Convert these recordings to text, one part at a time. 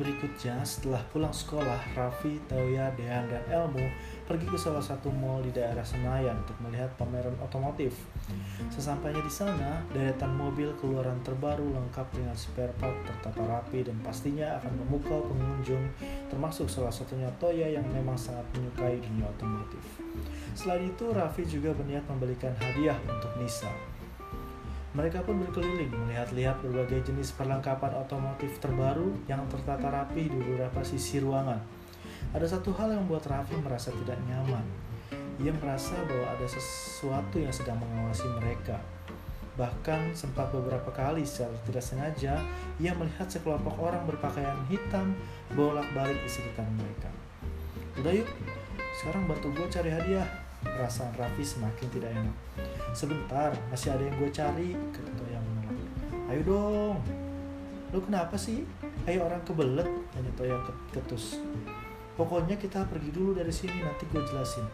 berikutnya, setelah pulang sekolah, Raffi, Tauya, Dean, dan Elmo pergi ke salah satu mall di daerah Senayan untuk melihat pameran otomotif. Sesampainya di sana, deretan mobil keluaran terbaru lengkap dengan spare part tertata rapi dan pastinya akan memukau pengunjung, termasuk salah satunya Toya yang memang sangat menyukai dunia otomotif. Selain itu, Raffi juga berniat membelikan hadiah untuk Nisa. Mereka pun berkeliling melihat-lihat berbagai jenis perlengkapan otomotif terbaru yang tertata rapi di beberapa sisi ruangan. Ada satu hal yang membuat Raffi merasa tidak nyaman. Ia merasa bahwa ada sesuatu yang sedang mengawasi mereka. Bahkan sempat beberapa kali secara tidak sengaja ia melihat sekelompok orang berpakaian hitam bolak-balik di sekitar mereka. Udah yuk, sekarang bantu gue cari hadiah. Perasaan Raffi semakin tidak enak. Sebentar, masih ada yang gue cari, kata Toya menolak. Ayo dong. Lu kenapa sih? Ayo orang kebelet, tanya Toya ketus. Pokoknya kita pergi dulu dari sini, nanti gue jelasin.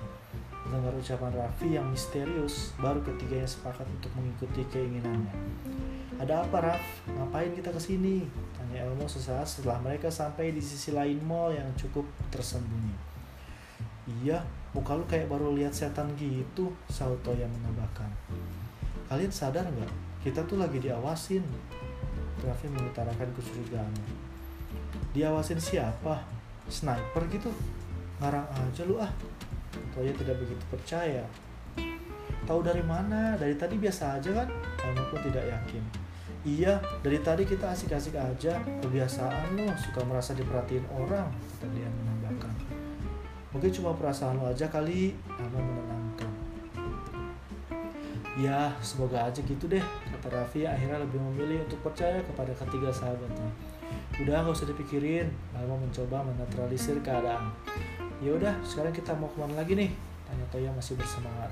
Mendengar ucapan Raffi yang misterius, baru ketiganya sepakat untuk mengikuti keinginannya. Ada apa, Raf? Ngapain kita ke sini? Tanya Elmo sesaat setelah mereka sampai di sisi lain mall yang cukup tersembunyi. Iya, muka lu kayak baru lihat setan gitu, Sauto yang menambahkan. Kalian sadar nggak? Kita tuh lagi diawasin. Raffi mengutarakan kecurigaannya. Diawasin siapa? Sniper gitu? Ngarang aja lu ah. Toya tidak begitu percaya. Tahu dari mana? Dari tadi biasa aja kan? Kamu pun tidak yakin. Iya, dari tadi kita asik-asik aja. Kebiasaan lo, suka merasa diperhatiin orang. Tadi yang menambahkan. Mungkin cuma perasaan lo aja kali, Ama menenangkan. Ya, semoga aja gitu deh, kata Raffi akhirnya lebih memilih untuk percaya kepada ketiga sahabatnya. Udah gak usah dipikirin, Alma mencoba menetralisir keadaan. Ya udah, sekarang kita mau ke mana lagi nih? Tanya Toya masih bersemangat.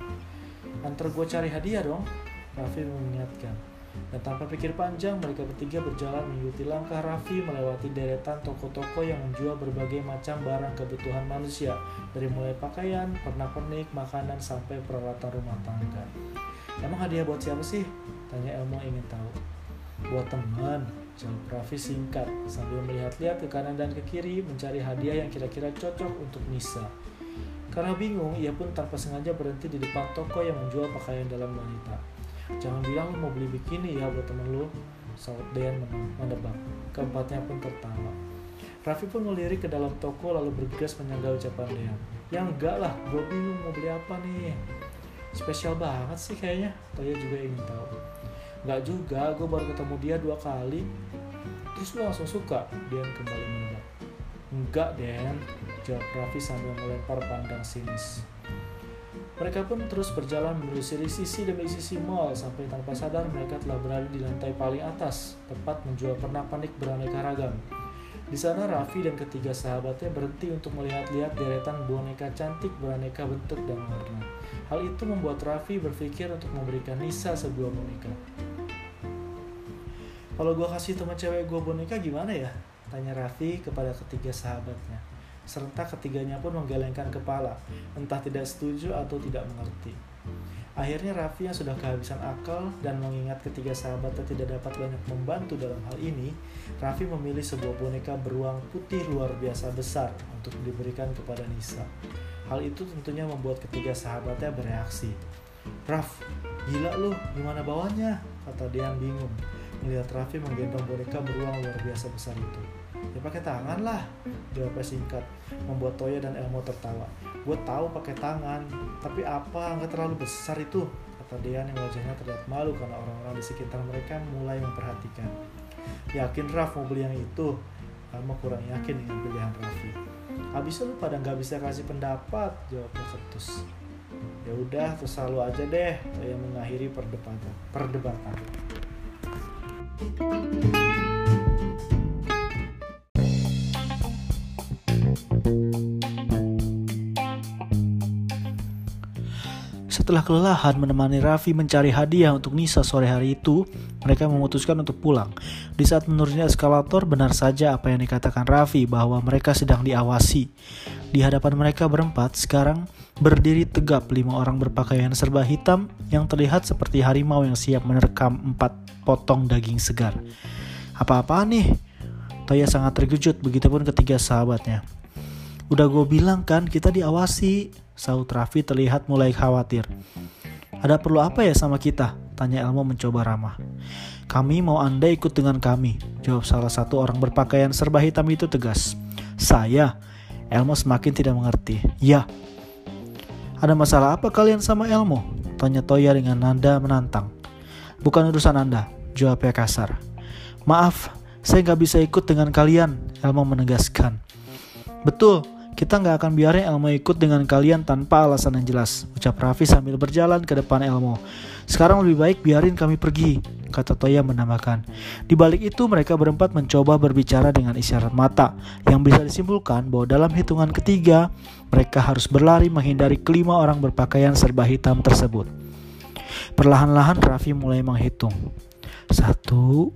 Antar gue cari hadiah dong, Raffi mengingatkan. Dan tanpa pikir panjang, mereka bertiga berjalan mengikuti langkah Raffi melewati deretan toko-toko yang menjual berbagai macam barang kebutuhan manusia, dari mulai pakaian, pernak-pernik, makanan, sampai peralatan rumah tangga. Emang hadiah buat siapa sih? Tanya Elmo ingin tahu. Buat teman, jawab Raffi singkat, sambil melihat-lihat ke kanan dan ke kiri mencari hadiah yang kira-kira cocok untuk Nisa. Karena bingung, ia pun tanpa sengaja berhenti di depan toko yang menjual pakaian dalam wanita. Jangan bilang lu mau beli bikini ya buat temen lu, saut Dean menebak. Keempatnya pun tertawa. Raffi pun melirik ke dalam toko lalu bergegas menyangga ucapan Dean. Ya enggak lah, gue bingung mau beli apa nih. Spesial banget sih kayaknya, Toya juga ingin tahu. Enggak juga, gue baru ketemu dia dua kali. Terus lu langsung suka? Dean kembali menebak. Enggak, Den, jawab Raffi sambil melempar pandang sinis. Mereka pun terus berjalan menelusuri sisi demi sisi mall sampai tanpa sadar mereka telah berada di lantai paling atas, tepat menjual pernak-pernik beraneka ragam. Di sana Raffi dan ketiga sahabatnya berhenti untuk melihat-lihat deretan boneka cantik beraneka bentuk dan warna. Hal itu membuat Raffi berpikir untuk memberikan Nisa sebuah boneka. Kalau gue kasih teman cewek gue boneka gimana ya? Tanya Raffi kepada ketiga sahabatnya. Serta ketiganya pun menggelengkan kepala, entah tidak setuju atau tidak mengerti. Akhirnya Raffi yang sudah kehabisan akal dan mengingat ketiga sahabatnya tidak dapat banyak membantu dalam hal ini, Raffi memilih sebuah boneka beruang putih luar biasa besar untuk diberikan kepada Nisa. Hal itu tentunya membuat ketiga sahabatnya bereaksi. Raf, gila lu, gimana bawanya? Kata Dian bingung melihat Raffi menggendong boneka beruang luar biasa besar itu. Ya pakai tangan lah, jawabnya singkat, membuat Toya dan Elmo tertawa. Gue tahu pakai tangan, tapi apa nggak terlalu besar itu? Kata Dean yang wajahnya terlihat malu karena orang-orang di sekitar mereka mulai memperhatikan. Yakin Raff mau beli yang itu? Elmo kurang yakin dengan pilihan Raffi. Habis lu pada nggak bisa kasih pendapat, jawabnya ketus. Ya udah, selalu aja deh, Toya mengakhiri perdebatan. Perdebatan. Setelah kelelahan menemani Raffi mencari hadiah untuk Nisa sore hari itu, mereka memutuskan untuk pulang. Di saat menurunnya eskalator, benar saja apa yang dikatakan Raffi bahwa mereka sedang diawasi. Di hadapan mereka berempat, sekarang berdiri tegap lima orang berpakaian serba hitam yang terlihat seperti harimau yang siap menerkam empat potong daging segar. Apa-apaan nih? Toya sangat terkejut, begitupun ketiga sahabatnya. Udah gue bilang kan, kita diawasi, Saud Raffi terlihat mulai khawatir. Ada perlu apa ya sama kita? Tanya Elmo mencoba ramah. Kami mau Anda ikut dengan kami, jawab salah satu orang berpakaian serba hitam itu tegas. Saya? Elmo semakin tidak mengerti. Ya. Ada masalah apa kalian sama Elmo? Tanya Toya dengan nada menantang. Bukan urusan Anda, jawabnya kasar. Maaf, saya nggak bisa ikut dengan kalian, Elmo menegaskan. Betul, kita nggak akan biarin Elmo ikut dengan kalian tanpa alasan yang jelas, ucap Raffi sambil berjalan ke depan Elmo. Sekarang lebih baik biarin kami pergi, kata Toya menambahkan. Di balik itu mereka berempat mencoba berbicara dengan isyarat mata, yang bisa disimpulkan bahwa dalam hitungan ketiga, mereka harus berlari menghindari kelima orang berpakaian serba hitam tersebut. Perlahan-lahan Raffi mulai menghitung. Satu,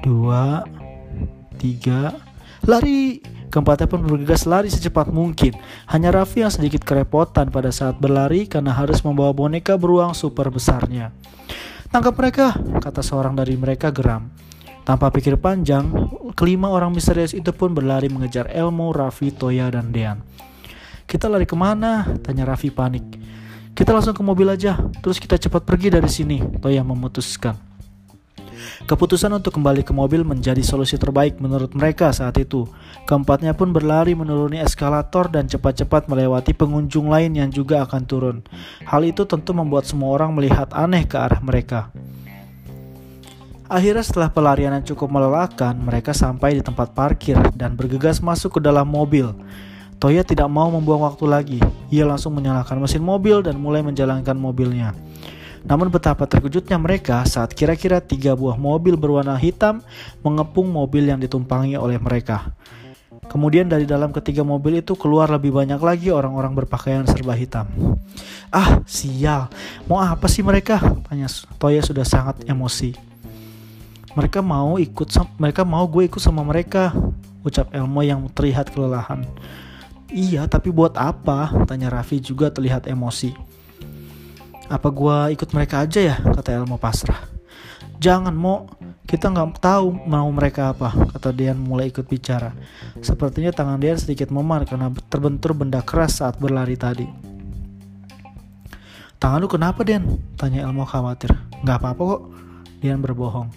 dua, tiga, lari! Keempatnya pun bergegas lari secepat mungkin. Hanya Raffi yang sedikit kerepotan pada saat berlari karena harus membawa boneka beruang super besarnya. Tangkap mereka, kata seorang dari mereka geram. Tanpa pikir panjang, kelima orang misterius itu pun berlari mengejar Elmo, Raffi, Toya, dan Dean. Kita lari ke mana? Tanya Raffi panik. Kita langsung ke mobil aja, terus kita cepat pergi dari sini, Toya memutuskan. Keputusan untuk kembali ke mobil menjadi solusi terbaik menurut mereka saat itu. Keempatnya pun berlari menuruni eskalator dan cepat-cepat melewati pengunjung lain yang juga akan turun. Hal itu tentu membuat semua orang melihat aneh ke arah mereka. Akhirnya setelah pelarian yang cukup melelahkan, mereka sampai di tempat parkir dan bergegas masuk ke dalam mobil. Toya tidak mau membuang waktu lagi. Ia langsung menyalakan mesin mobil dan mulai menjalankan mobilnya. Namun betapa terkejutnya mereka saat kira-kira tiga buah mobil berwarna hitam mengepung mobil yang ditumpangi oleh mereka. Kemudian dari dalam ketiga mobil itu keluar lebih banyak lagi orang-orang berpakaian serba hitam. Ah, sial. Mau apa sih mereka? Tanya Toya sudah sangat emosi. Mereka mau ikut mereka mau gue ikut sama mereka, ucap Elmo yang terlihat kelelahan. Iya, tapi buat apa? Tanya Raffi juga terlihat emosi. Apa gua ikut mereka aja ya? Kata Elmo pasrah. Jangan mau, kita nggak tahu mau mereka apa, kata Dian mulai ikut bicara. Sepertinya tangan Dian sedikit memar karena terbentur benda keras saat berlari tadi. Tangan lu kenapa Dian? Tanya Elmo khawatir. Nggak apa-apa kok. Dian berbohong.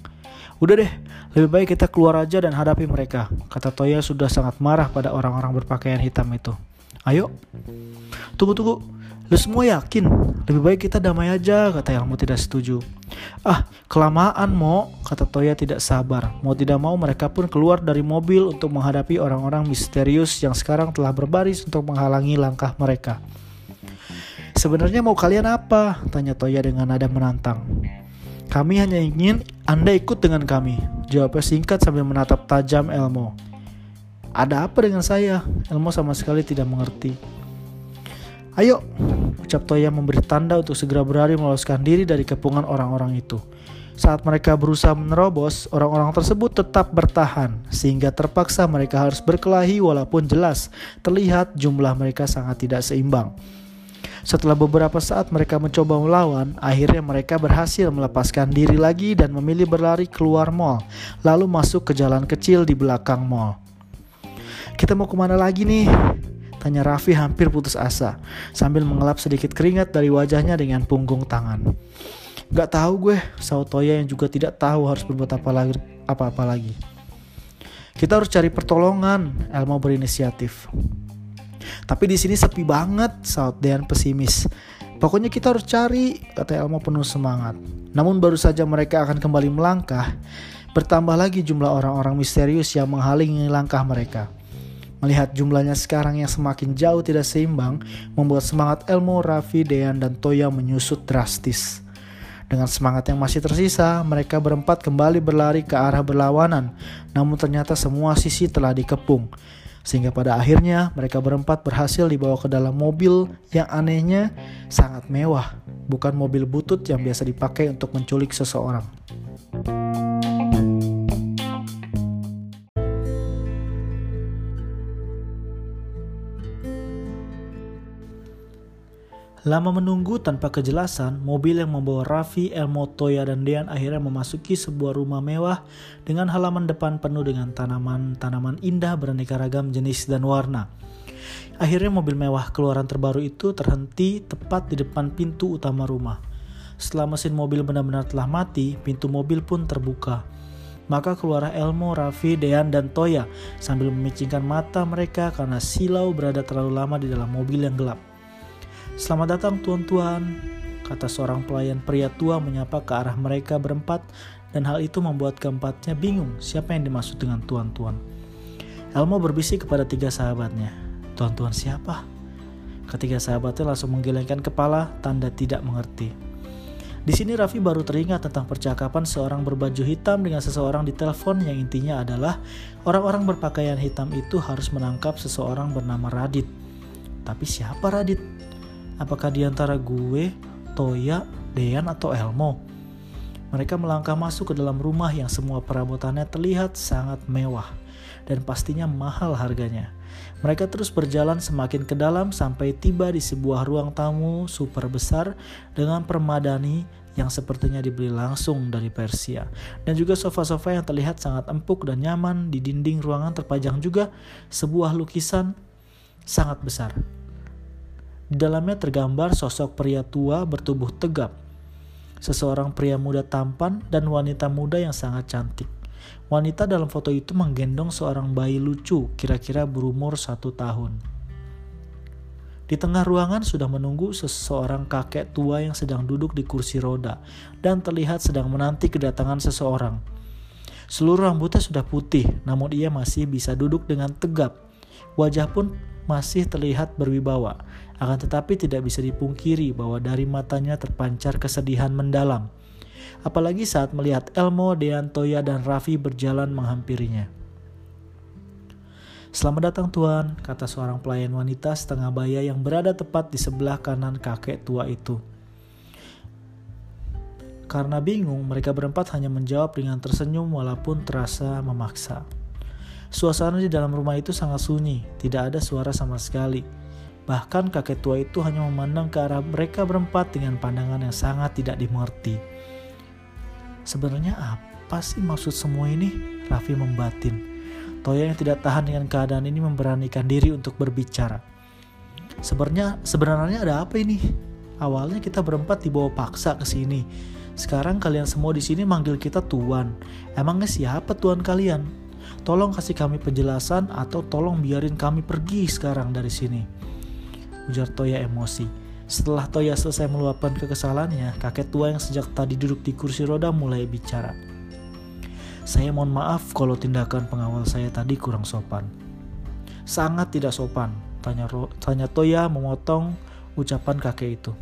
Udah deh, lebih baik kita keluar aja dan hadapi mereka, kata Toya sudah sangat marah pada orang-orang berpakaian hitam itu. Ayo. Tunggu, tunggu. Lu semua yakin? Lebih baik kita damai aja, kata Elmo tidak setuju. Ah, kelamaan Mo, kata Toya tidak sabar. Mau tidak mau mereka pun keluar dari mobil untuk menghadapi orang-orang misterius yang sekarang telah berbaris untuk menghalangi langkah mereka. Sebenarnya mau kalian apa? Tanya Toya dengan nada menantang. Kami hanya ingin Anda ikut dengan kami. Jawabnya singkat sambil menatap tajam Elmo. Ada apa dengan saya? Elmo sama sekali tidak mengerti. Ayo, ucap Toya memberi tanda untuk segera berlari meloloskan diri dari kepungan orang-orang itu. Saat mereka berusaha menerobos, orang-orang tersebut tetap bertahan, sehingga terpaksa mereka harus berkelahi walaupun jelas terlihat jumlah mereka sangat tidak seimbang. Setelah beberapa saat mereka mencoba melawan, akhirnya mereka berhasil melepaskan diri lagi dan memilih berlari keluar mall, lalu masuk ke jalan kecil di belakang mall. Kita mau ke mana lagi nih? Tanya Raffi hampir putus asa sambil mengelap sedikit keringat dari wajahnya dengan punggung tangan. Gak tahu gue, saut Toya yang juga tidak tahu harus berbuat apa lagi. Apa-apa lagi. Kita harus cari pertolongan, Elmo berinisiatif. Tapi di sini sepi banget, saut Dean pesimis. Pokoknya kita harus cari, kata Elmo penuh semangat. Namun baru saja mereka akan kembali melangkah, bertambah lagi jumlah orang-orang misterius yang menghalangi langkah mereka. Melihat jumlahnya sekarang yang semakin jauh tidak seimbang, membuat semangat Elmo, Raffi, Dean, dan Toya menyusut drastis. Dengan semangat yang masih tersisa, mereka berempat kembali berlari ke arah berlawanan, namun ternyata semua sisi telah dikepung. Sehingga pada akhirnya mereka berempat berhasil dibawa ke dalam mobil yang anehnya sangat mewah, bukan mobil butut yang biasa dipakai untuk menculik seseorang. Lama menunggu tanpa kejelasan, mobil yang membawa Raffi, Elmo, Toya, dan Dean akhirnya memasuki sebuah rumah mewah dengan halaman depan penuh dengan tanaman-tanaman indah beraneka ragam jenis dan warna. Akhirnya mobil mewah keluaran terbaru itu terhenti tepat di depan pintu utama rumah. Setelah mesin mobil benar-benar telah mati, pintu mobil pun terbuka. Maka keluarlah Elmo, Raffi, Dean, dan Toya sambil memicingkan mata mereka karena silau berada terlalu lama di dalam mobil yang gelap. Selamat datang tuan-tuan, kata seorang pelayan pria tua menyapa ke arah mereka berempat dan hal itu membuat keempatnya bingung siapa yang dimaksud dengan tuan-tuan. Elmo berbisik kepada tiga sahabatnya. Tuan-tuan siapa? Ketiga sahabatnya langsung menggelengkan kepala, tanda tidak mengerti. Di sini Raffi baru teringat tentang percakapan seorang berbaju hitam dengan seseorang di telepon yang intinya adalah orang-orang berpakaian hitam itu harus menangkap seseorang bernama Radit. Tapi siapa Radit? Apakah di antara gue, Toya, Dean, atau Elmo? Mereka melangkah masuk ke dalam rumah yang semua perabotannya terlihat sangat mewah dan pastinya mahal harganya. Mereka terus berjalan semakin ke dalam sampai tiba di sebuah ruang tamu super besar dengan permadani yang sepertinya dibeli langsung dari Persia. Dan juga sofa-sofa yang terlihat sangat empuk dan nyaman di dinding ruangan terpajang juga sebuah lukisan sangat besar di dalamnya tergambar sosok pria tua bertubuh tegap, seseorang pria muda tampan, dan wanita muda yang sangat cantik. Wanita dalam foto itu menggendong seorang bayi lucu, kira-kira berumur satu tahun. Di tengah ruangan sudah menunggu seseorang kakek tua yang sedang duduk di kursi roda dan terlihat sedang menanti kedatangan seseorang. Seluruh rambutnya sudah putih, namun ia masih bisa duduk dengan tegap. Wajah pun masih terlihat berwibawa. Akan tetapi tidak bisa dipungkiri bahwa dari matanya terpancar kesedihan mendalam. Apalagi saat melihat Elmo, Dean, Toya, dan Raffi berjalan menghampirinya. Selamat datang tuan, kata seorang pelayan wanita setengah baya yang berada tepat di sebelah kanan kakek tua itu. Karena bingung, mereka berempat hanya menjawab dengan tersenyum walaupun terasa memaksa. Suasana di dalam rumah itu sangat sunyi, tidak ada suara sama sekali. Bahkan kakek tua itu hanya memandang ke arah mereka berempat dengan pandangan yang sangat tidak dimengerti. Sebenarnya apa sih maksud semua ini? Raffi membatin. Toya yang tidak tahan dengan keadaan ini memberanikan diri untuk berbicara. Sebenarnya sebenarnya ada apa ini? Awalnya kita berempat dibawa paksa ke sini. Sekarang kalian semua di sini manggil kita tuan. Emangnya siapa tuan kalian? Tolong kasih kami penjelasan atau tolong biarin kami pergi sekarang dari sini ujar Toya emosi. Setelah Toya selesai meluapkan kekesalannya, kakek tua yang sejak tadi duduk di kursi roda mulai bicara. Saya mohon maaf kalau tindakan pengawal saya tadi kurang sopan. Sangat tidak sopan, tanya, tanya Toya memotong ucapan kakek itu.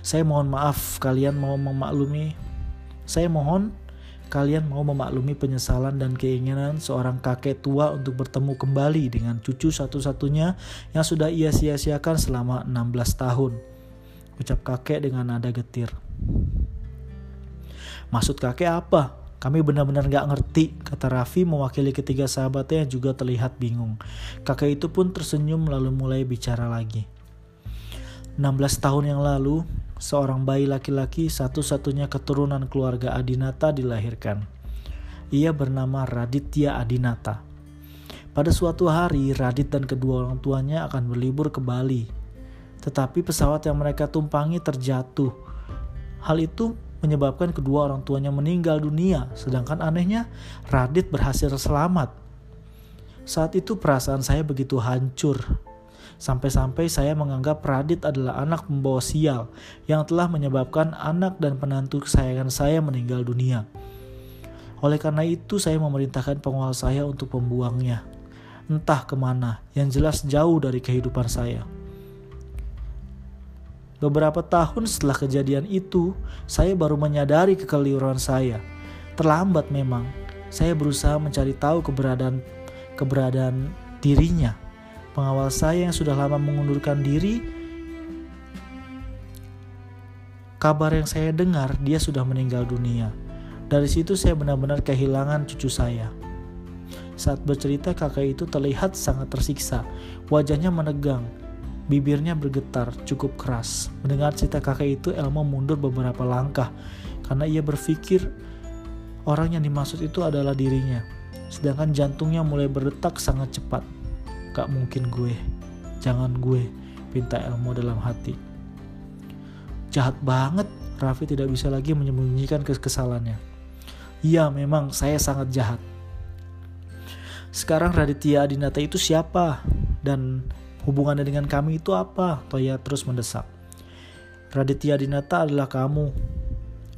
Saya mohon maaf kalian mau memaklumi. Saya mohon kalian mau memaklumi penyesalan dan keinginan seorang kakek tua untuk bertemu kembali dengan cucu satu-satunya yang sudah ia sia-siakan selama 16 tahun. Ucap kakek dengan nada getir. Maksud kakek apa? Kami benar-benar gak ngerti, kata Raffi mewakili ketiga sahabatnya yang juga terlihat bingung. Kakek itu pun tersenyum lalu mulai bicara lagi. 16 tahun yang lalu, seorang bayi laki-laki satu-satunya keturunan keluarga Adinata dilahirkan. Ia bernama Raditya Adinata. Pada suatu hari, Radit dan kedua orang tuanya akan berlibur ke Bali. Tetapi pesawat yang mereka tumpangi terjatuh. Hal itu menyebabkan kedua orang tuanya meninggal dunia, sedangkan anehnya Radit berhasil selamat. Saat itu perasaan saya begitu hancur Sampai-sampai saya menganggap Radit adalah anak membawa sial yang telah menyebabkan anak dan penantu kesayangan saya meninggal dunia. Oleh karena itu saya memerintahkan pengawal saya untuk membuangnya. Entah ke mana, yang jelas jauh dari kehidupan saya. Beberapa tahun setelah kejadian itu, saya baru menyadari kekeliruan saya. Terlambat memang, saya berusaha mencari tahu keberadaan keberadaan dirinya pengawal saya yang sudah lama mengundurkan diri, kabar yang saya dengar dia sudah meninggal dunia. Dari situ saya benar-benar kehilangan cucu saya. Saat bercerita kakak itu terlihat sangat tersiksa, wajahnya menegang. Bibirnya bergetar cukup keras. Mendengar cerita kakek itu, Elmo mundur beberapa langkah karena ia berpikir orang yang dimaksud itu adalah dirinya. Sedangkan jantungnya mulai berdetak sangat cepat. Gak mungkin gue, jangan gue, pinta Elmo dalam hati. Jahat banget, Raffi tidak bisa lagi menyembunyikan kekesalannya. Iya, memang saya sangat jahat. Sekarang Raditya Adinata itu siapa? Dan hubungannya dengan kami itu apa? Toya terus mendesak. Raditya Adinata adalah kamu.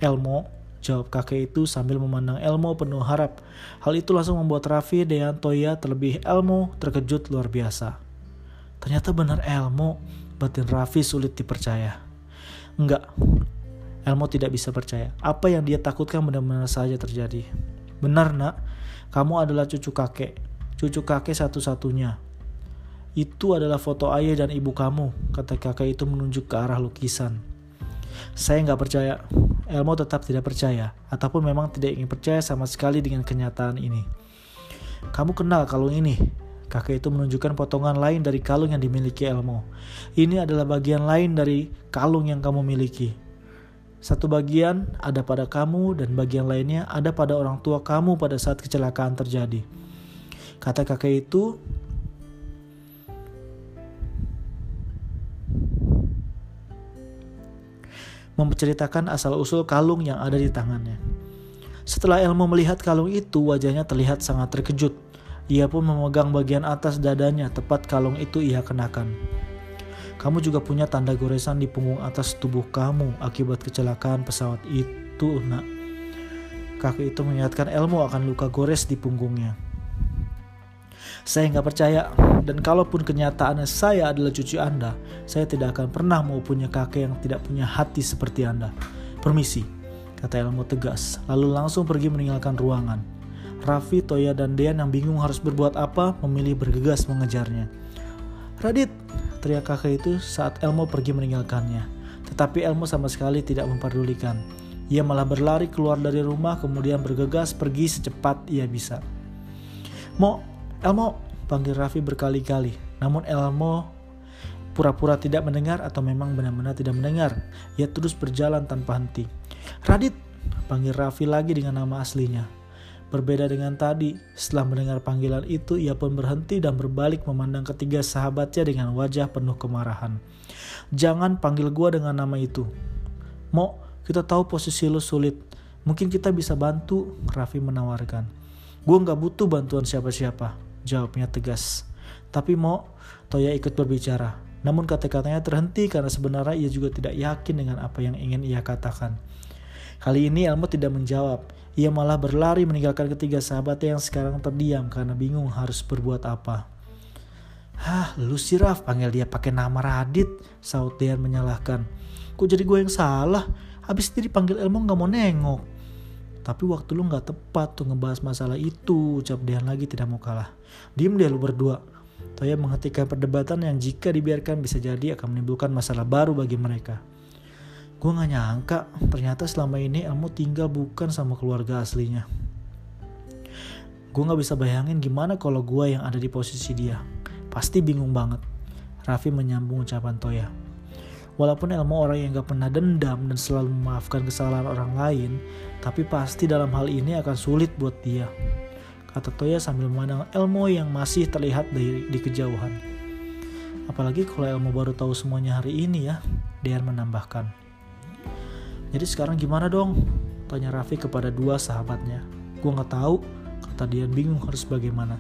Elmo, jawab kakek itu sambil memandang Elmo penuh harap. Hal itu langsung membuat Raffi dan Toya terlebih Elmo terkejut luar biasa. Ternyata benar Elmo, batin Raffi sulit dipercaya. Enggak, Elmo tidak bisa percaya. Apa yang dia takutkan benar-benar saja terjadi. Benar nak, kamu adalah cucu kakek, cucu kakek satu-satunya. Itu adalah foto ayah dan ibu kamu, kata kakek itu menunjuk ke arah lukisan. Saya nggak percaya. Elmo tetap tidak percaya, ataupun memang tidak ingin percaya sama sekali dengan kenyataan ini. Kamu kenal kalung ini? Kakek itu menunjukkan potongan lain dari kalung yang dimiliki Elmo. Ini adalah bagian lain dari kalung yang kamu miliki. Satu bagian ada pada kamu dan bagian lainnya ada pada orang tua kamu pada saat kecelakaan terjadi. Kata kakek itu, memceritakan asal-usul kalung yang ada di tangannya. Setelah Elmo melihat kalung itu, wajahnya terlihat sangat terkejut. Ia pun memegang bagian atas dadanya, tepat kalung itu ia kenakan. Kamu juga punya tanda goresan di punggung atas tubuh kamu akibat kecelakaan pesawat itu, nak. Kakek itu mengingatkan Elmo akan luka gores di punggungnya. Saya nggak percaya, dan kalaupun kenyataannya saya adalah cucu Anda, saya tidak akan pernah mau punya kakek yang tidak punya hati seperti Anda. Permisi, kata Elmo tegas, lalu langsung pergi meninggalkan ruangan. Raffi, Toya, dan Dean yang bingung harus berbuat apa memilih bergegas mengejarnya. Radit, teriak kakek itu saat Elmo pergi meninggalkannya. Tetapi Elmo sama sekali tidak memperdulikan. Ia malah berlari keluar dari rumah kemudian bergegas pergi secepat ia bisa. Mo, Elmo, panggil Raffi berkali-kali. Namun Elmo pura-pura tidak mendengar atau memang benar-benar tidak mendengar. Ia terus berjalan tanpa henti. Radit, panggil Raffi lagi dengan nama aslinya. Berbeda dengan tadi, setelah mendengar panggilan itu, ia pun berhenti dan berbalik memandang ketiga sahabatnya dengan wajah penuh kemarahan. Jangan panggil gua dengan nama itu. Mo, kita tahu posisi lo sulit. Mungkin kita bisa bantu, Raffi menawarkan. Gua nggak butuh bantuan siapa-siapa, jawabnya tegas. Tapi Mo, Toya ikut berbicara. Namun kata-katanya terhenti karena sebenarnya ia juga tidak yakin dengan apa yang ingin ia katakan. Kali ini Elmo tidak menjawab. Ia malah berlari meninggalkan ketiga sahabatnya yang sekarang terdiam karena bingung harus berbuat apa. Hah, lu sih Raf, panggil dia pakai nama Radit, saut Dean menyalahkan. Kok jadi gue yang salah? Habis itu dipanggil Elmo gak mau nengok. Tapi waktu lu gak tepat tuh ngebahas masalah itu, ucap Dean lagi tidak mau kalah. Diem deh lu berdua. Toya menghentikan perdebatan yang jika dibiarkan bisa jadi akan menimbulkan masalah baru bagi mereka. Gue gak nyangka ternyata selama ini Elmo tinggal bukan sama keluarga aslinya. Gue gak bisa bayangin gimana kalau gue yang ada di posisi dia. Pasti bingung banget. Raffi menyambung ucapan Toya. Walaupun Elmo orang yang gak pernah dendam dan selalu memaafkan kesalahan orang lain, tapi pasti dalam hal ini akan sulit buat dia. Kata Toya sambil memandang Elmo yang masih terlihat dari di kejauhan. Apalagi kalau Elmo baru tahu semuanya hari ini ya, Dean menambahkan. Jadi sekarang gimana dong? Tanya Raffi kepada dua sahabatnya. Gue gak tahu, kata Dian bingung harus bagaimana.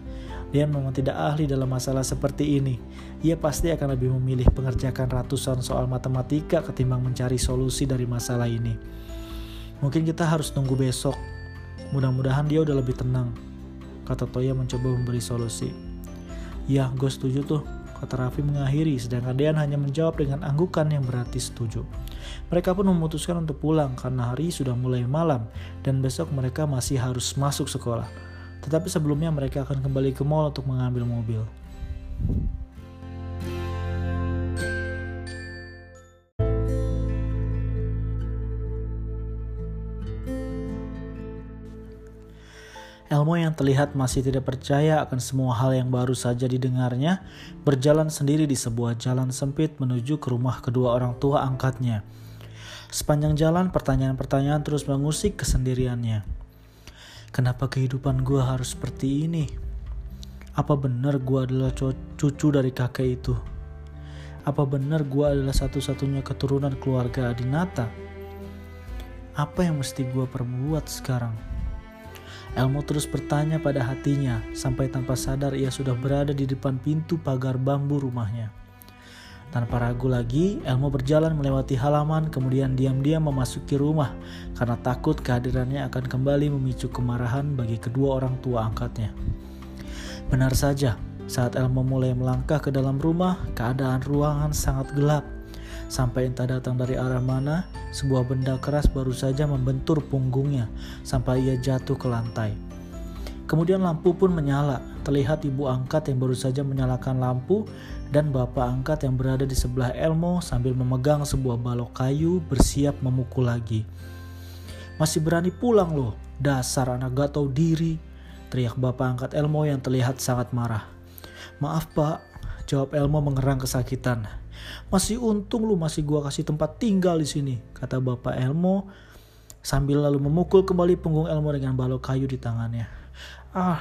Dian memang tidak ahli dalam masalah seperti ini. Ia pasti akan lebih memilih mengerjakan ratusan soal matematika ketimbang mencari solusi dari masalah ini. Mungkin kita harus tunggu besok. Mudah-mudahan dia udah lebih tenang. Kata Toya mencoba memberi solusi. Ya, gue setuju tuh, kata Raffi mengakhiri, sedangkan Dean hanya menjawab dengan anggukan yang berarti setuju. Mereka pun memutuskan untuk pulang karena hari sudah mulai malam dan besok mereka masih harus masuk sekolah. Tetapi sebelumnya mereka akan kembali ke mall untuk mengambil mobil. Elmo yang terlihat masih tidak percaya akan semua hal yang baru saja didengarnya, berjalan sendiri di sebuah jalan sempit menuju ke rumah kedua orang tua angkatnya. Sepanjang jalan, pertanyaan-pertanyaan terus mengusik kesendiriannya. Kenapa kehidupan gue harus seperti ini? Apa benar gue adalah cucu dari kakek itu? Apa benar gue adalah satu-satunya keturunan keluarga Adinata? Apa yang mesti gue perbuat sekarang? Elmo terus bertanya pada hatinya, sampai tanpa sadar ia sudah berada di depan pintu pagar bambu rumahnya. Tanpa ragu lagi, Elmo berjalan melewati halaman, kemudian diam-diam memasuki rumah karena takut kehadirannya akan kembali memicu kemarahan bagi kedua orang tua angkatnya. Benar saja, saat Elmo mulai melangkah ke dalam rumah, keadaan ruangan sangat gelap. Sampai entah datang dari arah mana, sebuah benda keras baru saja membentur punggungnya sampai ia jatuh ke lantai. Kemudian lampu pun menyala. Terlihat ibu angkat yang baru saja menyalakan lampu dan bapak angkat yang berada di sebelah Elmo sambil memegang sebuah balok kayu bersiap memukul lagi. Masih berani pulang loh, dasar anak gak tahu diri, teriak bapak angkat Elmo yang terlihat sangat marah. Maaf pak, jawab Elmo mengerang kesakitan. Masih untung lu masih gua kasih tempat tinggal di sini, kata Bapak Elmo sambil lalu memukul kembali punggung Elmo dengan balok kayu di tangannya. Ah,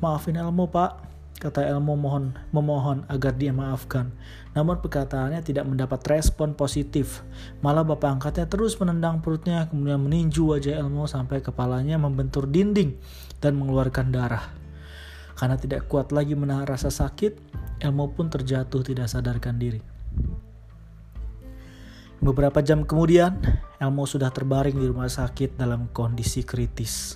maafin Elmo pak, kata Elmo mohon memohon agar dia maafkan. Namun perkataannya tidak mendapat respon positif. Malah bapak angkatnya terus menendang perutnya kemudian meninju wajah Elmo sampai kepalanya membentur dinding dan mengeluarkan darah. Karena tidak kuat lagi menahan rasa sakit, Elmo pun terjatuh tidak sadarkan diri. Beberapa jam kemudian, Elmo sudah terbaring di rumah sakit dalam kondisi kritis.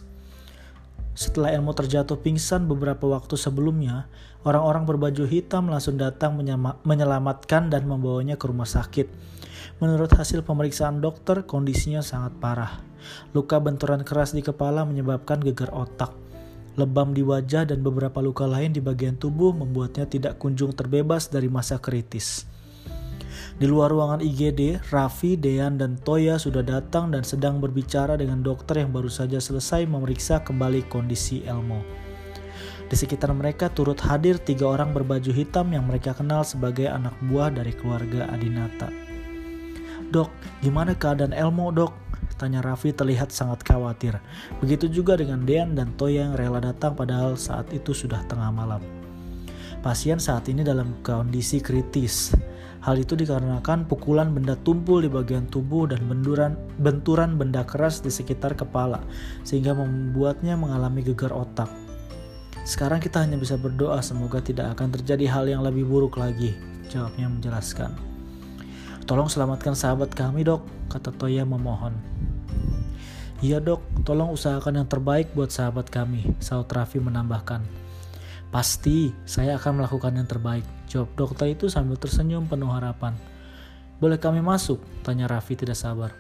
Setelah Elmo terjatuh pingsan beberapa waktu sebelumnya, orang-orang berbaju hitam langsung datang menyelamatkan dan membawanya ke rumah sakit. Menurut hasil pemeriksaan dokter, kondisinya sangat parah. Luka benturan keras di kepala menyebabkan gegar otak. Lebam di wajah dan beberapa luka lain di bagian tubuh membuatnya tidak kunjung terbebas dari masa kritis. Di luar ruangan IGD, Raffi, Dean, dan Toya sudah datang dan sedang berbicara dengan dokter yang baru saja selesai memeriksa kembali kondisi Elmo. Di sekitar mereka turut hadir tiga orang berbaju hitam yang mereka kenal sebagai anak buah dari keluarga Adinata. Dok, gimana keadaan Elmo dok? Tanya Raffi terlihat sangat khawatir. Begitu juga dengan Dean dan Toya yang rela datang padahal saat itu sudah tengah malam. Pasien saat ini dalam kondisi kritis. Hal itu dikarenakan pukulan benda tumpul di bagian tubuh dan benduran, benturan benda keras di sekitar kepala, sehingga membuatnya mengalami gegar otak. Sekarang kita hanya bisa berdoa semoga tidak akan terjadi hal yang lebih buruk lagi, jawabnya menjelaskan. Tolong selamatkan sahabat kami dok, kata Toya memohon. Iya dok, tolong usahakan yang terbaik buat sahabat kami, saud Raffi menambahkan. Pasti, saya akan melakukan yang terbaik, jawab dokter itu sambil tersenyum penuh harapan. Boleh kami masuk? Tanya Raffi tidak sabar.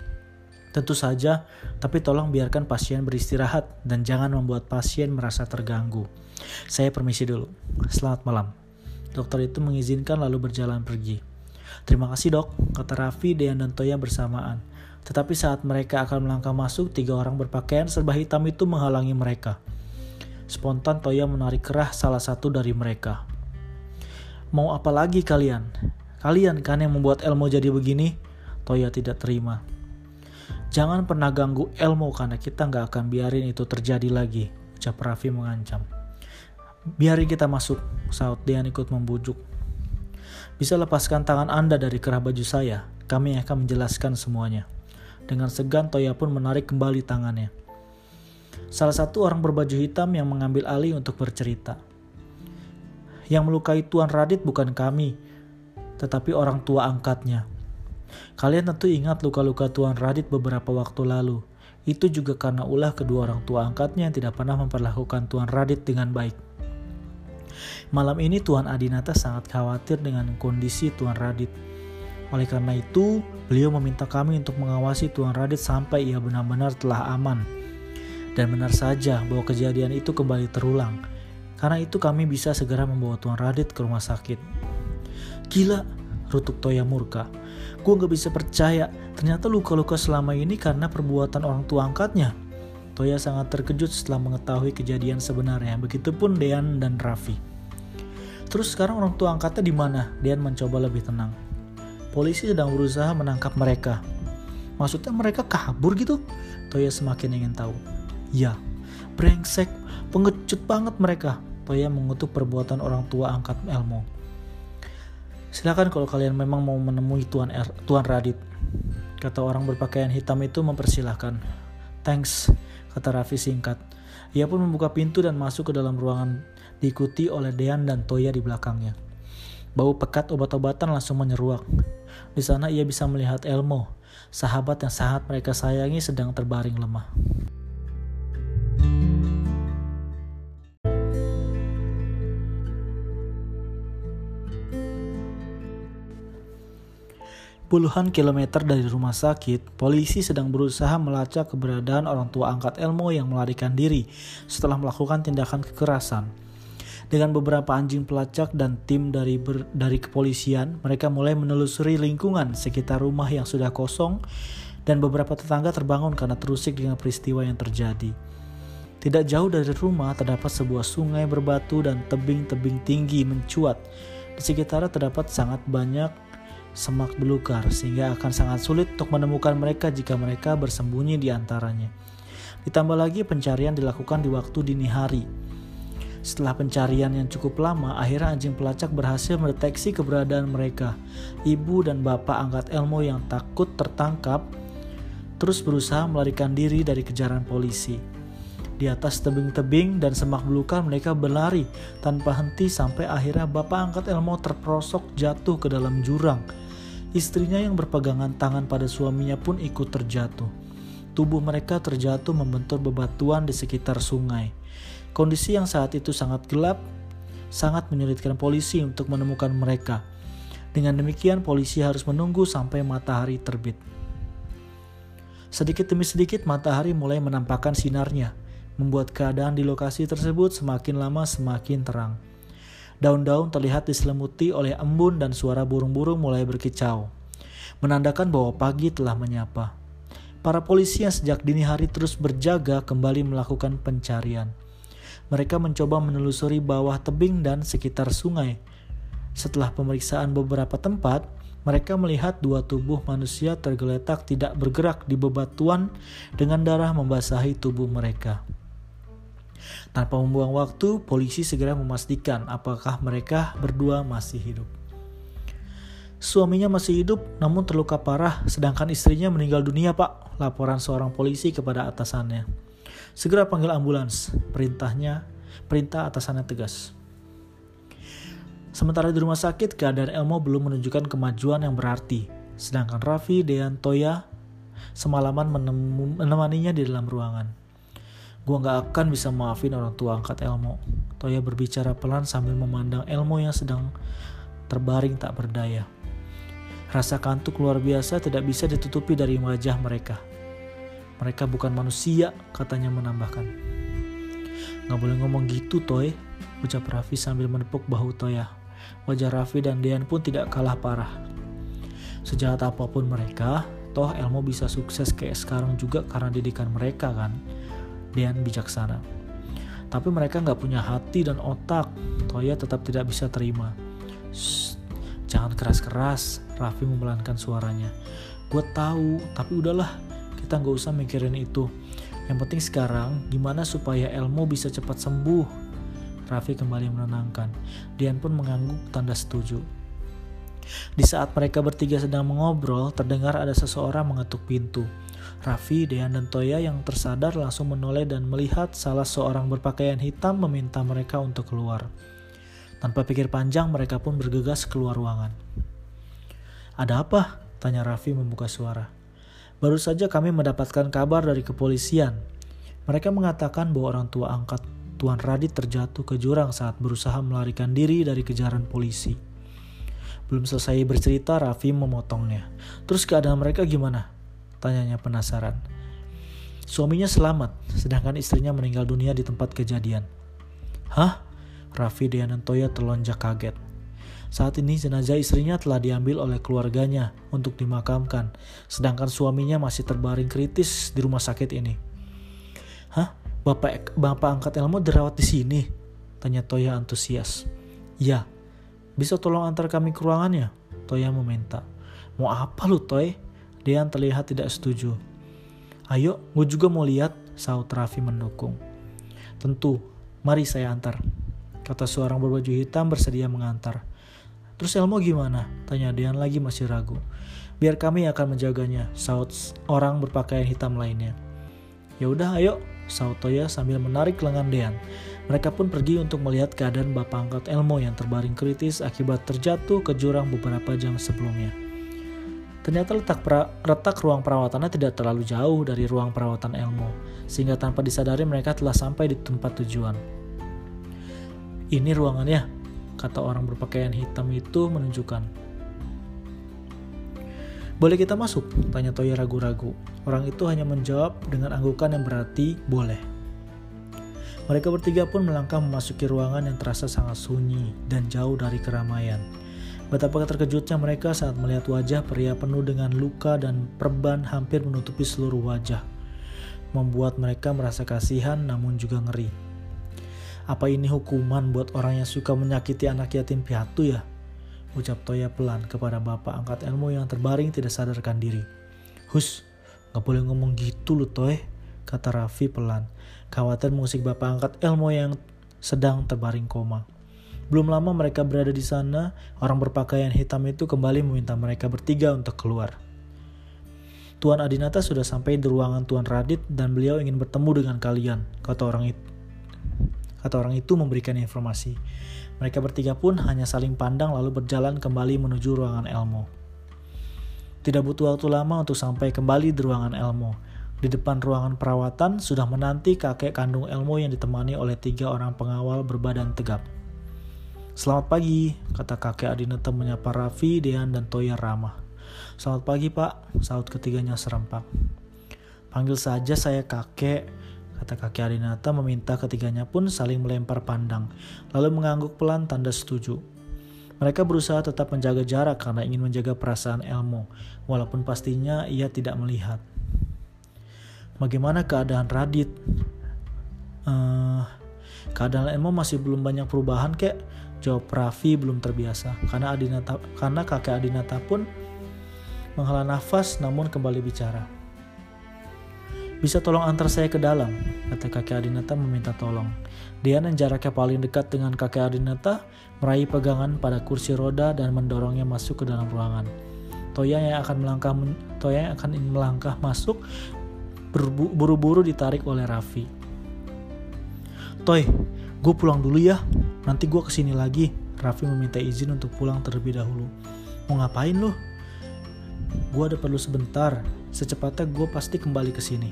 Tentu saja, tapi tolong biarkan pasien beristirahat dan jangan membuat pasien merasa terganggu. Saya permisi dulu. Selamat malam. Dokter itu mengizinkan lalu berjalan pergi. Terima kasih dok, kata Raffi, Dean, dan Toya bersamaan. Tetapi saat mereka akan melangkah masuk, tiga orang berpakaian serba hitam itu menghalangi mereka. Spontan Toya menarik kerah salah satu dari mereka. Mau apa lagi kalian? Kalian kan yang membuat Elmo jadi begini? Toya tidak terima. Jangan pernah ganggu Elmo karena kita nggak akan biarin itu terjadi lagi, ucap Raffi mengancam. Biarin kita masuk, saut Dian ikut membujuk. Bisa lepaskan tangan Anda dari kerah baju saya, kami akan menjelaskan semuanya. Dengan segan Toya pun menarik kembali tangannya. Salah satu orang berbaju hitam yang mengambil alih untuk bercerita. Yang melukai Tuan Radit bukan kami, tetapi orang tua angkatnya. Kalian tentu ingat luka-luka Tuan Radit beberapa waktu lalu. Itu juga karena ulah kedua orang tua angkatnya yang tidak pernah memperlakukan Tuan Radit dengan baik. Malam ini Tuan Adinata sangat khawatir dengan kondisi Tuan Radit. Oleh karena itu, beliau meminta kami untuk mengawasi Tuan Radit sampai ia benar-benar telah aman. Dan benar saja bahwa kejadian itu kembali terulang. Karena itu kami bisa segera membawa Tuan Radit ke rumah sakit. Gila, rutuk Toya murka. Gue gak bisa percaya, ternyata luka-luka selama ini karena perbuatan orang tua angkatnya. Toya sangat terkejut setelah mengetahui kejadian sebenarnya. Begitupun Dean dan Raffi. Terus sekarang orang tua angkatnya di mana? Dean mencoba lebih tenang. Polisi sedang berusaha menangkap mereka. Maksudnya mereka kabur gitu? Toya semakin ingin tahu. Ya, brengsek, pengecut banget mereka. Toya mengutuk perbuatan orang tua angkat Elmo. Silakan kalau kalian memang mau menemui Tuan, er, Tuan Radit. Kata orang berpakaian hitam itu mempersilahkan. Thanks, kata Raffi singkat. Ia pun membuka pintu dan masuk ke dalam ruangan diikuti oleh Dean dan Toya di belakangnya. Bau pekat obat-obatan langsung menyeruak. Di sana ia bisa melihat Elmo, sahabat yang sangat mereka sayangi sedang terbaring lemah. Puluhan kilometer dari rumah sakit, polisi sedang berusaha melacak keberadaan orang tua angkat Elmo yang melarikan diri setelah melakukan tindakan kekerasan. Dengan beberapa anjing pelacak dan tim dari ber, dari kepolisian, mereka mulai menelusuri lingkungan sekitar rumah yang sudah kosong dan beberapa tetangga terbangun karena terusik dengan peristiwa yang terjadi. Tidak jauh dari rumah terdapat sebuah sungai berbatu dan tebing-tebing tinggi mencuat. Di sekitarnya terdapat sangat banyak semak belukar sehingga akan sangat sulit untuk menemukan mereka jika mereka bersembunyi di antaranya. Ditambah lagi pencarian dilakukan di waktu dini hari. Setelah pencarian yang cukup lama, akhirnya anjing pelacak berhasil mendeteksi keberadaan mereka. Ibu dan bapak angkat Elmo yang takut tertangkap terus berusaha melarikan diri dari kejaran polisi. Di atas tebing-tebing dan semak belukar mereka berlari tanpa henti sampai akhirnya bapak angkat Elmo terperosok jatuh ke dalam jurang Istrinya yang berpegangan tangan pada suaminya pun ikut terjatuh. Tubuh mereka terjatuh membentur bebatuan di sekitar sungai. Kondisi yang saat itu sangat gelap, sangat menyulitkan polisi untuk menemukan mereka. Dengan demikian, polisi harus menunggu sampai matahari terbit. Sedikit demi sedikit, matahari mulai menampakkan sinarnya, membuat keadaan di lokasi tersebut semakin lama semakin terang. Daun-daun terlihat diselimuti oleh embun dan suara burung-burung mulai berkicau. Menandakan bahwa pagi telah menyapa. Para polisi yang sejak dini hari terus berjaga kembali melakukan pencarian. Mereka mencoba menelusuri bawah tebing dan sekitar sungai. Setelah pemeriksaan beberapa tempat, mereka melihat dua tubuh manusia tergeletak tidak bergerak di bebatuan dengan darah membasahi tubuh mereka. Tanpa membuang waktu, polisi segera memastikan apakah mereka berdua masih hidup. Suaminya masih hidup namun terluka parah sedangkan istrinya meninggal dunia pak, laporan seorang polisi kepada atasannya. Segera panggil ambulans, perintahnya, perintah atasannya tegas. Sementara di rumah sakit, keadaan Elmo belum menunjukkan kemajuan yang berarti. Sedangkan Raffi, Dean, Toya semalaman menemaninya di dalam ruangan. Gua gak akan bisa maafin orang tua angkat Elmo. Toya berbicara pelan sambil memandang Elmo yang sedang terbaring tak berdaya. Rasa kantuk luar biasa tidak bisa ditutupi dari wajah mereka. Mereka bukan manusia, katanya menambahkan. Gak boleh ngomong gitu, Toy, ucap Raffi sambil menepuk bahu Toya. Wajah Raffi dan Dian pun tidak kalah parah. Sejahat apa pun mereka, toh Elmo bisa sukses kayak sekarang juga karena didikan mereka kan dan bijaksana. Tapi mereka nggak punya hati dan otak. Toya tetap tidak bisa terima. Jangan keras-keras. Raffi memelankan suaranya. Gue tahu, tapi udahlah. Kita nggak usah mikirin itu. Yang penting sekarang, gimana supaya Elmo bisa cepat sembuh. Raffi kembali menenangkan. Dian pun mengangguk tanda setuju. Di saat mereka bertiga sedang mengobrol, terdengar ada seseorang mengetuk pintu. Raffi, Dean, dan Toya yang tersadar langsung menoleh dan melihat salah seorang berpakaian hitam meminta mereka untuk keluar. Tanpa pikir panjang, mereka pun bergegas keluar ruangan. Ada apa? Tanya Raffi membuka suara. Baru saja kami mendapatkan kabar dari kepolisian. Mereka mengatakan bahwa orang tua angkat Tuan Radit terjatuh ke jurang saat berusaha melarikan diri dari kejaran polisi. Belum selesai bercerita, Raffi memotongnya. Terus keadaan mereka gimana? Tanyanya penasaran. Suaminya selamat, sedangkan istrinya meninggal dunia di tempat kejadian. Hah? Raffi Toya terlonjak kaget. Saat ini jenazah istrinya telah diambil oleh keluarganya untuk dimakamkan, sedangkan suaminya masih terbaring kritis di rumah sakit ini. Hah? Bapak bapak angkat Elmo dirawat di sini? Tanya Toya antusias. Ya, bisa tolong antar kami ke ruangannya? Toya meminta. Mau apa lu, Toy? Dean terlihat tidak setuju. Ayo, gue juga mau lihat, saut Raffi mendukung. Tentu, mari saya antar. Kata seorang berbaju hitam bersedia mengantar. Terus Elmo gimana? Tanya Dean lagi masih ragu. Biar kami akan menjaganya, saut orang berpakaian hitam lainnya. Ya udah ayo, saut Toya sambil menarik lengan Dean. Mereka pun pergi untuk melihat keadaan bapak angkat Elmo yang terbaring kritis akibat terjatuh ke jurang beberapa jam sebelumnya. Ternyata letak, pra, retak ruang perawatannya tidak terlalu jauh dari ruang perawatan Elmo, sehingga tanpa disadari mereka telah sampai di tempat tujuan. Ini ruangannya, kata orang berpakaian hitam itu menunjukkan. Boleh kita masuk? Tanya Toya ragu-ragu. Orang itu hanya menjawab dengan anggukan yang berarti boleh. Mereka bertiga pun melangkah memasuki ruangan yang terasa sangat sunyi dan jauh dari keramaian. Betapa terkejutnya mereka saat melihat wajah pria penuh dengan luka dan perban hampir menutupi seluruh wajah. Membuat mereka merasa kasihan namun juga ngeri. Apa ini hukuman buat orang yang suka menyakiti anak yatim piatu ya? Ucap Toya pelan kepada bapak angkat Elmo yang terbaring tidak sadarkan diri. Hus, gak boleh ngomong gitu lu Toy, kata Raffi pelan. Khawatir mengusik bapak angkat Elmo yang sedang terbaring koma. Belum lama mereka berada di sana, orang berpakaian hitam itu kembali meminta mereka bertiga untuk keluar. Tuan Adinata sudah sampai di ruangan Tuan Radit dan beliau ingin bertemu dengan kalian, kata orang itu. Kata orang itu memberikan informasi. Mereka bertiga pun hanya saling pandang lalu berjalan kembali menuju ruangan Elmo. Tidak butuh waktu lama untuk sampai kembali di ruangan Elmo. Di depan ruangan perawatan sudah menanti kakek kandung Elmo yang ditemani oleh tiga orang pengawal berbadan tegap. Selamat pagi, kata kakek Adinata menyapa Raffi, Dean, dan Toya ramah. Selamat pagi pak, saut ketiganya serempak. Panggil saja saya kakek, kata kakek Adinata meminta ketiganya pun saling melempar pandang, lalu mengangguk pelan tanda setuju. Mereka berusaha tetap menjaga jarak karena ingin menjaga perasaan Elmo, walaupun pastinya ia tidak melihat. Bagaimana keadaan Radit? Uh, keadaan Elmo masih belum banyak perubahan kek, Jawab Raffi belum terbiasa karena Adinata karena kakek Adinata pun menghela nafas namun kembali bicara. Bisa tolong antar saya ke dalam, kata kakek Adinata meminta tolong. Dia yang jaraknya paling dekat dengan kakek Adinata meraih pegangan pada kursi roda dan mendorongnya masuk ke dalam ruangan. Toya yang akan melangkah Toya yang akan melangkah masuk buru-buru ditarik oleh Raffi. Toy, gue pulang dulu ya, nanti gue ke sini lagi. Raffi meminta izin untuk pulang terlebih dahulu. Mau ngapain lo? Gue ada perlu sebentar, secepatnya gue pasti kembali ke sini.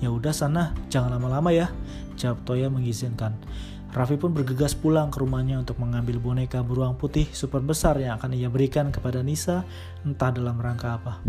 Ya udah sana, jangan lama-lama ya, jawab Toya mengizinkan. Raffi pun bergegas pulang ke rumahnya untuk mengambil boneka beruang putih super besar yang akan ia berikan kepada Nisa, entah dalam rangka apa.